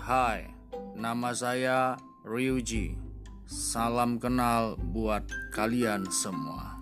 Hai, nama saya Ryuji. Salam kenal buat kalian semua.